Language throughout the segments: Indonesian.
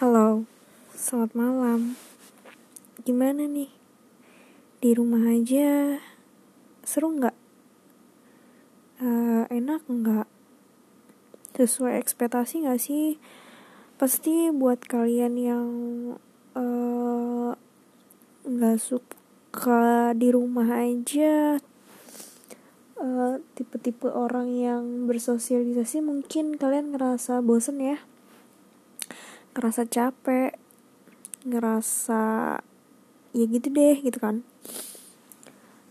Halo, selamat malam. Gimana nih? Di rumah aja seru nggak? Uh, enak nggak? Sesuai ekspektasi nggak sih? Pasti buat kalian yang uh, nggak uh, suka di rumah aja, uh, tipe-tipe uh, orang yang bersosialisasi mungkin kalian ngerasa bosen ya ngerasa capek ngerasa ya gitu deh gitu kan.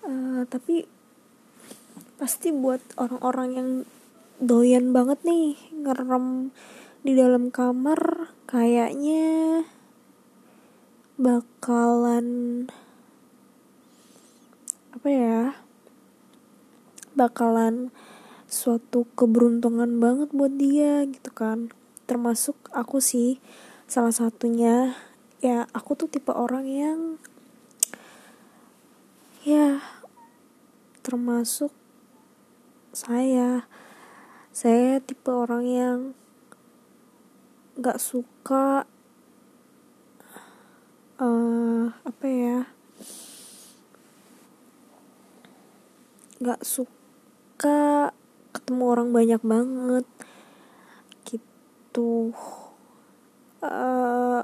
Uh, tapi pasti buat orang-orang yang doyan banget nih ngerem di dalam kamar kayaknya bakalan apa ya bakalan suatu keberuntungan banget buat dia gitu kan termasuk aku sih salah satunya. Ya aku tuh tipe orang yang ya termasuk saya. Saya tipe orang yang gak suka uh, apa ya gak suka ketemu orang banyak banget gitu uh,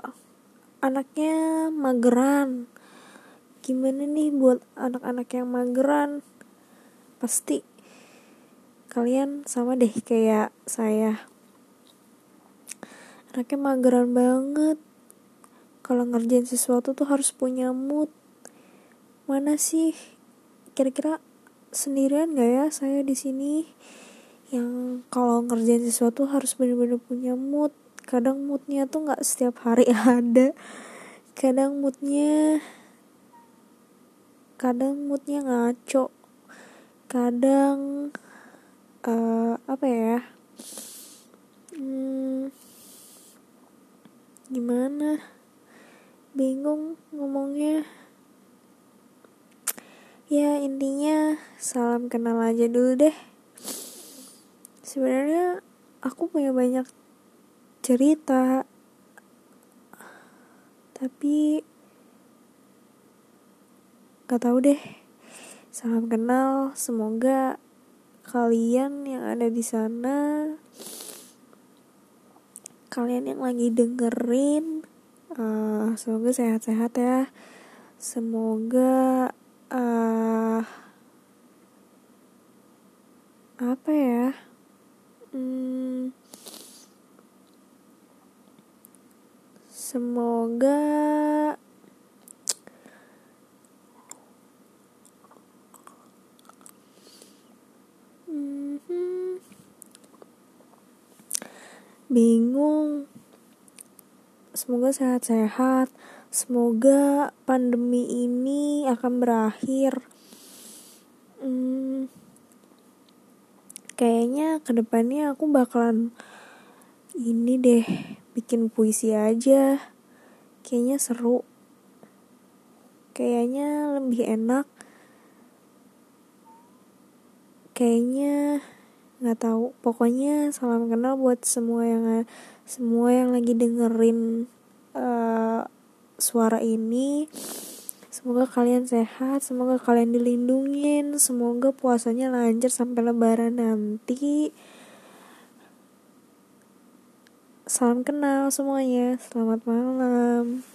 anaknya mageran. Gimana nih buat anak-anak yang mageran? Pasti kalian sama deh kayak saya. Anaknya mageran banget. Kalau ngerjain sesuatu tuh harus punya mood. Mana sih? Kira-kira sendirian gak ya saya di sini yang kalau ngerjain sesuatu harus bener-bener punya mood. Kadang moodnya tuh nggak setiap hari ada. Kadang moodnya kadang moodnya ngaco. Kadang uh, apa ya? Hmm, gimana? Bingung ngomongnya. Ya intinya salam kenal aja dulu deh sebenarnya aku punya banyak cerita. Tapi gak tahu deh. Salam kenal semoga kalian yang ada di sana kalian yang lagi dengerin uh, semoga sehat-sehat ya. Semoga uh, apa ya hmm, semoga hmm, bingung. Semoga sehat-sehat. Semoga pandemi ini akan berakhir. Hmm, kayaknya ke depannya aku bakalan ini deh bikin puisi aja. Kayaknya seru. Kayaknya lebih enak. Kayaknya nggak tahu. Pokoknya salam kenal buat semua yang semua yang lagi dengerin uh, suara ini Semoga kalian sehat, semoga kalian dilindungin, semoga puasanya lancar sampai lebaran nanti. Salam kenal semuanya, selamat malam.